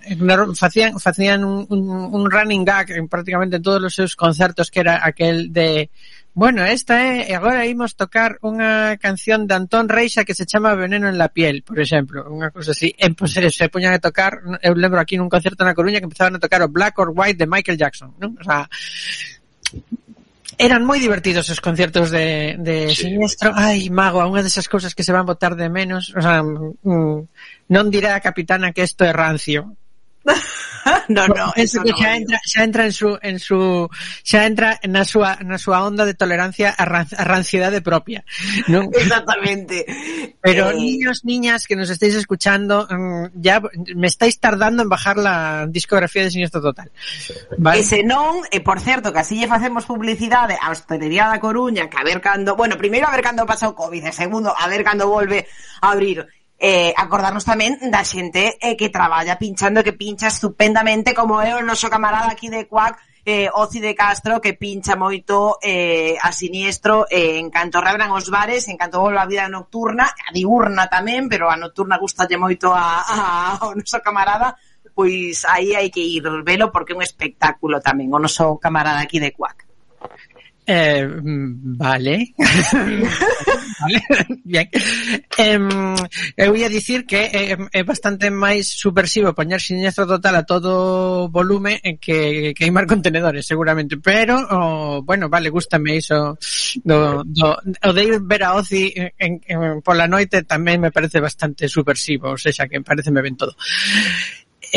facían facían un, un, un running gag en prácticamente todos os seus concertos que era aquel de Bueno, esta é, e agora imos tocar unha canción de Antón Reixa que se chama Veneno en la piel, por exemplo, unha cosa así. En pues, se poñan a tocar, eu lembro aquí nun concerto na Coruña que empezaban a tocar o Black or White de Michael Jackson, non? O sea, Eran moi divertidos os concertos de, de
sí.
Siniestro. Ai, Mago, unha desas cousas que se van botar de menos. O sea, mm, non dirá a capitana que isto é rancio,
no, no,
Eso
no, digo.
entra, xa entra en su en su xa entra na súa na súa onda de tolerancia a, ran, a ranciedade propia, non?
Exactamente.
Pero
Eh,
niños, niñas que nos estáis escuchando, mm, ya me estáis tardando en bajar la discografía de Siniestro Total. Vale?
E se non, e por certo, que así facemos publicidade á hostelería da Coruña, que a ver cando, bueno, primeiro a ver cando pasa o COVID, e segundo, a ver cando volve a abrir. eh, acordarnos tamén da xente eh, que traballa pinchando que pincha estupendamente como é o noso camarada aquí de Cuac eh, Oci de Castro que pincha moito eh, a siniestro eh, en canto reabran os bares, en canto volva a vida nocturna, a diurna tamén, pero a nocturna gustalle moito a, a, ao noso camarada, pois aí hai que ir velo porque é un espectáculo tamén, o noso camarada aquí de Cuac.
Eh, vale. vale. Bien. Eh, eu ia dicir que eh, é, é bastante máis subversivo poñer siniestro total a todo volume que queimar contenedores, seguramente. Pero, oh, bueno, vale, gustame iso do, do, o de ir ver a Ozi en, en, pola noite tamén me parece bastante subversivo, ou seja, que parece me ben todo.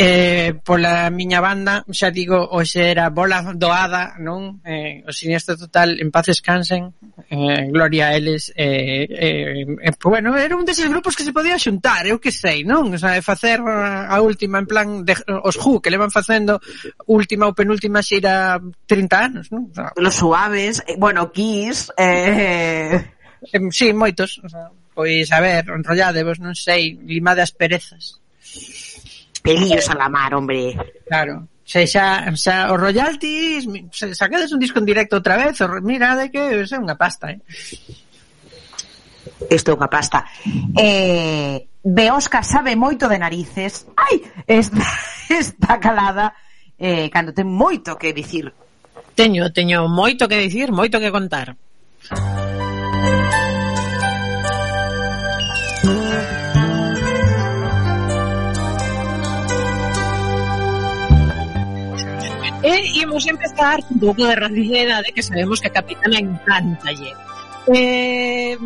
Eh, pola miña banda, xa digo, hoxe era bola doada, non? Eh, o siniestro total, en paz descansen, eh, gloria a eles. Eh, eh, eh, bueno, era un deses grupos que se podía xuntar, eu que sei, non? O sea, facer a última, en plan, de, os Who, que levan facendo última ou penúltima xira 30 anos, non? O sea,
Los suaves, eh, bueno, Kiss... Eh...
eh sí, moitos. O sea, pois, a ver, enrolladevos, non sei, limade as perezas.
Pelillos a la mar, hombre.
Claro. Se xa, xa os royalties, se sacades un disco en directo outra vez, o, mirade que é unha pasta, eh.
Isto é unha pasta. Eh, Beosca sabe moito de narices. Ai, está, está calada eh, cando ten moito que dicir.
Teño, teño moito que dicir, moito que contar. Eh, y hemos empezado un poco de radicera de que sabemos que a Capitana encanta llegar. eh,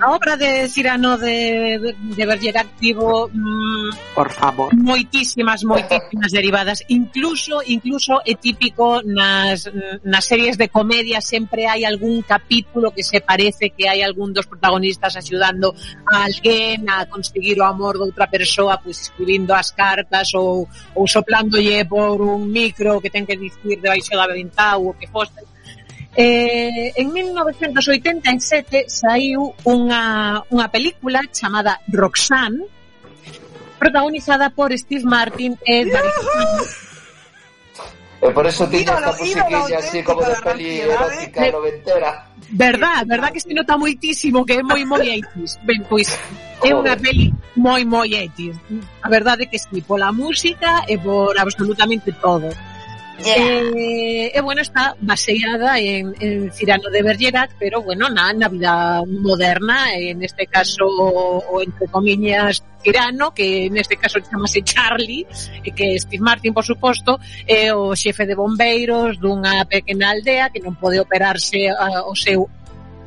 a obra de Cirano de, de, de Bergerac tivo mm,
por favor.
moitísimas moitísimas derivadas. Incluso incluso é típico nas, nas series de comedia sempre hai algún capítulo que se parece que hai algún dos protagonistas axudando a alguén a conseguir o amor de outra persoa pois escribindo as cartas ou, ou soplándolle por un micro que ten que dicir debaixo da ventá ou o que foste. Eh, en 1987 saiu unha, unha película chamada Roxanne, protagonizada por Steve Martin e David
E por eso tiña esta musiquilla así como de peli erótica eh? noventera.
Verdad, verdad que se nota moitísimo que é moi moi 80s. Ben, pois é unha peli moi moi 80s. A verdade é que sí, pola música e por absolutamente todo. Yeah. Eh, e bueno, está baseada en, en Cirano de Bergerac, pero bueno, na, na vida moderna, en este caso, o, o entre comillas, Cirano, que neste caso chamase Charlie, e que Steve Martin, por suposto, é eh, o xefe de bombeiros dunha pequena aldea que non pode operarse a, o seu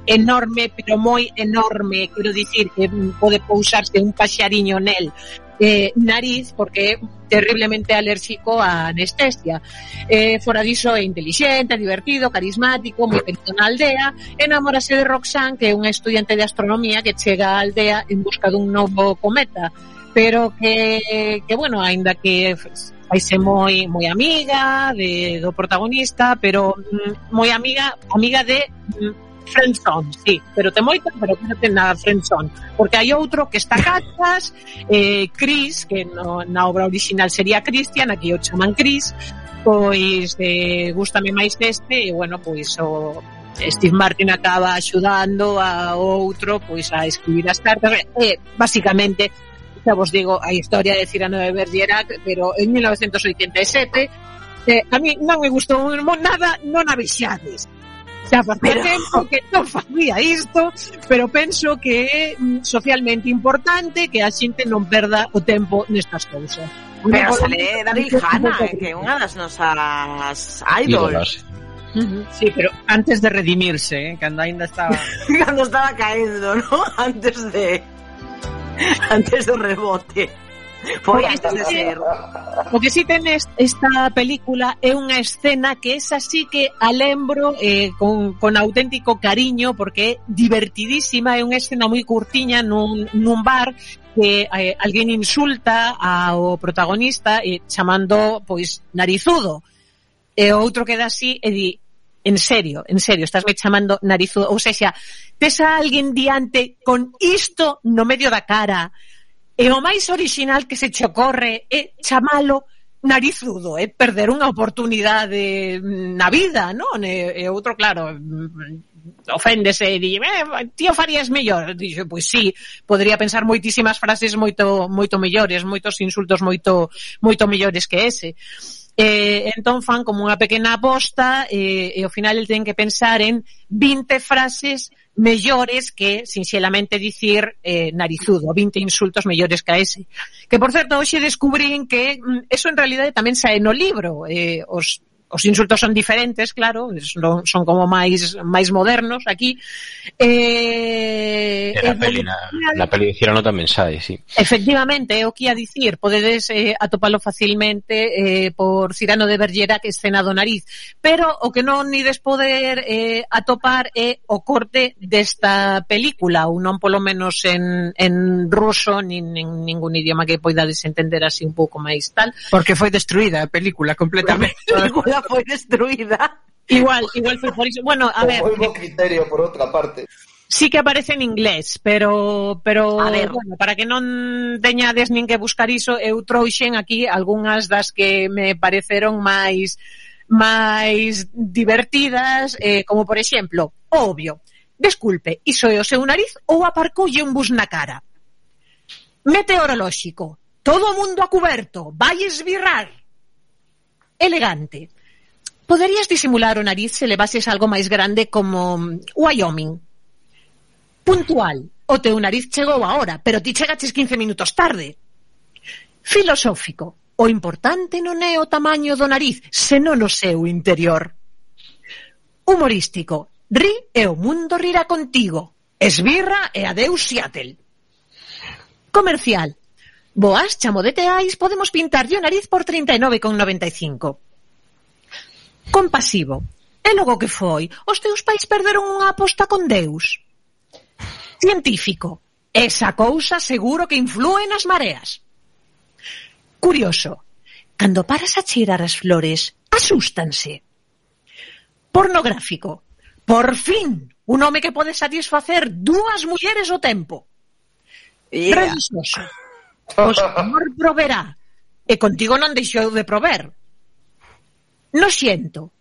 enorme, pero moi enorme, quero dicir que pode pousarse un paxariño nel eh, nariz, porque é terriblemente alérgico a anestesia. Eh, Foradiso é inteligente, divertido, carismático, moi querido na aldea, enamórase de Roxanne, que é unha estudiante de astronomía que chega á aldea en busca dun novo cometa, pero que, que bueno, aínda que faise moi moi amiga de do protagonista, pero mm, moi amiga amiga de mm, Friendzone, sí, pero te moita, pero que non ten nada Friendzone, porque hai outro que está Cachas, eh, Chris, que no, na obra original sería Christian, aquí o chaman Chris, pois eh, gustame máis este, e bueno, pois o Steve Martin acaba axudando a outro pois a escribir as cartas e basicamente xa vos digo a historia de Cirano de Bergerac pero en 1987 eh, a mí non me gustou nada non a vexades xa facía tempo que non facía isto, pero penso que é socialmente importante que a xente non perda o tempo nestas cousas.
Pero sale Daryl Hanna, eh, que é unha das nosas idols.
Uh -huh.
Sí, pero antes de redimirse, ¿eh? cuando ainda estaba...
cuando estaba caendo, ¿no? Antes de... Antes do rebote. Foi antes de ser.
O que si sí ten esta película é unha escena que esa así que a lembro eh, con, con auténtico cariño porque é divertidísima, é unha escena moi curtiña nun, nun bar que eh, alguén insulta ao protagonista eh, chamando pois narizudo e outro queda así e di en serio, en serio, estás me chamando narizudo ou sexa, tes a alguén diante con isto no medio da cara E o máis orixinal que se che ocorre é chamalo narizudo, é perder unha oportunidade na vida, non? E, e outro, claro, mm, oféndese e di, eh, tío farías mellor. Dixo, pois sí, podría pensar moitísimas frases moito moito mellores, moitos insultos moito moito mellores que ese. Eh, entón fan como unha pequena aposta eh, e ao final el ten que pensar en 20 frases mellores que, sinxelamente dicir, eh, narizudo, 20 insultos mellores que a ese. Que, por certo, hoxe descubrín que mm, eso en realidade tamén sae no libro. Eh, os os insultos son diferentes, claro, son, son como máis máis modernos aquí. Eh,
eh na peli, na, na peli de Cirano tamén sae, sí.
Efectivamente, é o que a dicir, podedes eh, atopalo facilmente eh, por Cirano de Bergerac escena do nariz, pero o que non ides poder eh, atopar é o corte desta película, ou non polo menos en, en ruso, nin, nin ningún idioma que poidades entender así un pouco máis tal.
Porque foi destruída a película completamente.
a película Foi destruída.
Igual, igual foi por iso. Bueno, a
o
ver...
O criterio, por outra parte.
Sí que aparece en inglés, pero pero
a ver.
bueno, para que non teñades nin que buscar iso, eu trouxen aquí algunhas das que me pareceron máis máis divertidas, eh, como por exemplo, obvio, desculpe, iso é o seu nariz ou aparcoulle un bus na cara? Meteorolóxico, todo o mundo a cuberto, vai esbirrar. Elegante, Poderías disimular o nariz se levases algo máis grande como mm, Wyoming. Puntual. O teu nariz chegou agora, pero ti chegaches 15 minutos tarde. Filosófico. O importante non é o tamaño do nariz, senón o seu interior. Humorístico. Ri e o mundo rirá contigo. Esbirra e adeus Seattle. Comercial. Boas, chamo de teais, podemos pintarlle o nariz por 39,95 compasivo. E logo que foi? Os teus pais perderon unha aposta con Deus. Científico. Esa cousa seguro que influe nas mareas. Curioso. Cando paras a cheirar as flores, asústanse. Pornográfico. Por fin, un home que pode satisfacer dúas mulleres ao tempo.
Yeah.
Religioso. Pois o Señor proverá. E contigo non deixou de prover. Lo siento.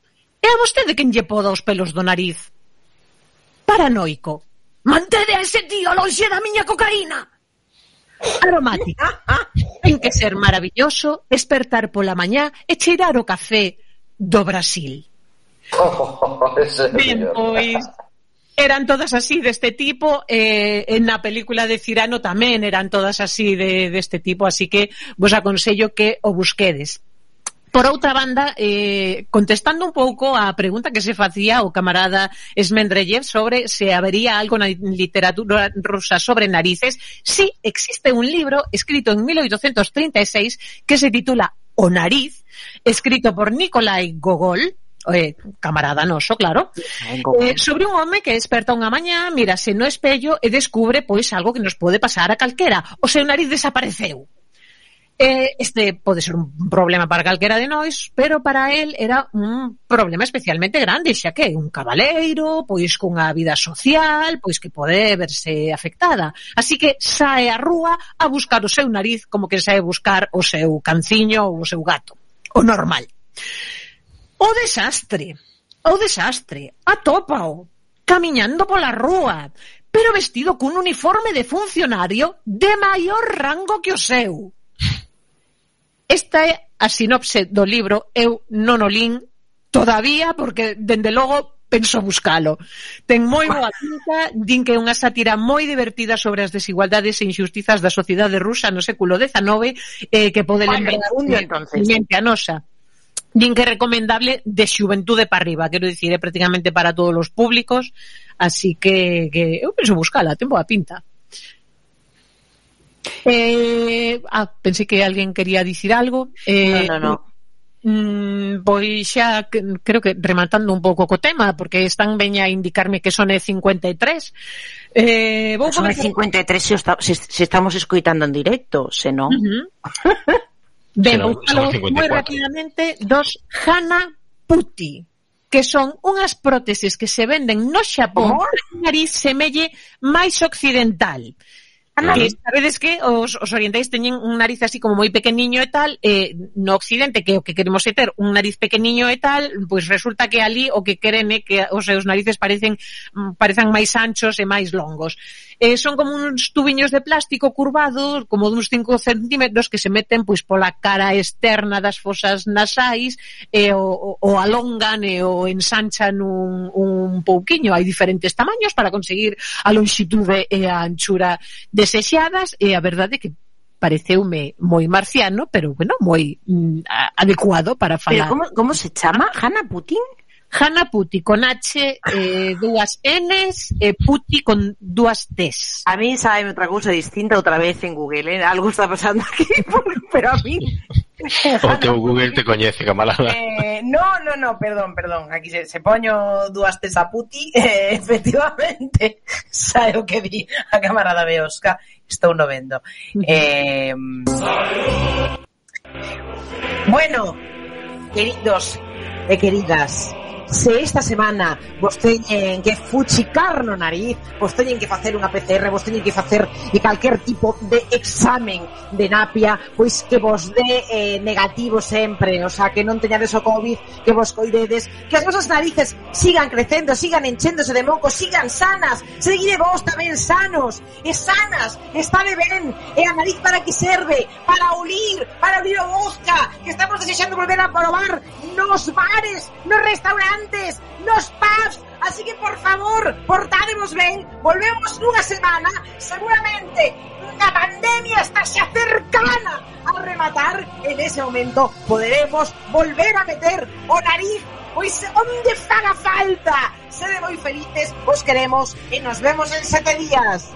É a vostede quen lle poda os pelos do nariz. Paranoico. Mantede a ese tío lonxe da miña cocaína. Aromática. Ten que ser maravilloso despertar pola mañá e cheirar o café do Brasil. Ben, pois, eran todas así deste tipo eh, en na película de Cirano tamén eran todas así de deste de tipo así que vos aconsello que o busquedes Por outra banda, eh, contestando un pouco a pregunta que se facía o camarada Esmendrellev sobre se habería algo na literatura rusa sobre narices, sí existe un libro escrito en 1836 que se titula O nariz, escrito por Nikolai Gogol, eh, camarada noso, claro, eh, sobre un home que desperta unha mañá, mira se no espello e descubre pois algo que nos pode pasar a calquera. O seu nariz desapareceu. Eh, este pode ser un problema para calquera de nós, pero para el era un problema especialmente grande, xa que un cabaleiro, pois cunha vida social, pois que pode verse afectada. Así que sae a rúa a buscar o seu nariz como que sae a buscar o seu canciño ou o seu gato. O normal. O desastre. O desastre. Atópao. Camiñando pola rúa pero vestido cun uniforme de funcionario de maior rango que o seu. Esta é a sinopse do libro, eu non o lin todavía porque dende logo penso buscalo. Ten moi boa pinta, din que é unha sátira moi divertida sobre as desigualdades e injustizas da sociedade rusa no século XIX eh, que pode
bueno,
lembrar
entonces.
a nosa. Din que é recomendable de xuventude para arriba, quero dicir, é prácticamente para todos os públicos, así que, que eu penso buscala, ten boa pinta. Eh, ah, pensei que alguén quería dicir algo. Eh,
no, no, no.
Mm, pois xa creo que rematando un pouco co tema porque están veña a indicarme que son E53 eh, vou
son E53 se, está, se, se estamos escoitando en directo se non
uh -huh.
ben,
vou moi rapidamente dos Hana Puti que son unhas próteses que se venden no Xapón oh. nariz semelle máis occidental nariz, sabedes que os, os orientais teñen un nariz así como moi pequeniño e tal, eh, no occidente que o que queremos é ter un nariz pequeniño e tal, pois pues resulta que ali o que queren é que os seus narices parecen mm, parezan máis anchos e máis longos. Eh, son como uns tubiños de plástico curvados, como duns 5 centímetros que se meten pois pola cara externa das fosas nasais e eh, o, o alongan e eh, o ensanchan un, un pouquiño. Hai diferentes tamaños para conseguir a longitude e a anchura de desexadas e a verdade que pareceume moi marciano, pero bueno, moi mm, adecuado para falar.
Pero como, como se chama? Hanna Putin?
Hanna Puti con H, eh, dúas Ns e eh, Puti con dúas Ts.
A mí sabe outra cousa distinta outra vez en Google, eh? algo está pasando aquí, pero a mí
o teu Google te coñece, camarada.
Eh, no, no, no, perdón, perdón. Aquí se, se poño dúas tes a puti, eh, efectivamente, sabe o que di a camarada Beosca, estou no vendo. Eh, bueno, queridos e queridas, se esta semana vos teñen que fuchicar no nariz, vos teñen que facer unha PCR, vos teñen que facer e calquer tipo de examen de napia, pois que vos dé eh, negativo sempre, o sea, que non teñades o COVID, que vos coidedes, que as vosas narices sigan crecendo, sigan enchéndose de moco, sigan sanas, seguide vos tamén sanos, e sanas, está de ben, e a nariz para que serve, para olir, para abrir o bosca, que estamos desexando volver a probar nos bares, nos restaurantes, nos pubs, así que por favor, portádemos ben, volvemos nunha semana, seguramente a pandemia está cercana a rematar, en ese momento poderemos volver a meter o nariz pois onde faga falta. Sede moi felices, os queremos e nos vemos en sete días.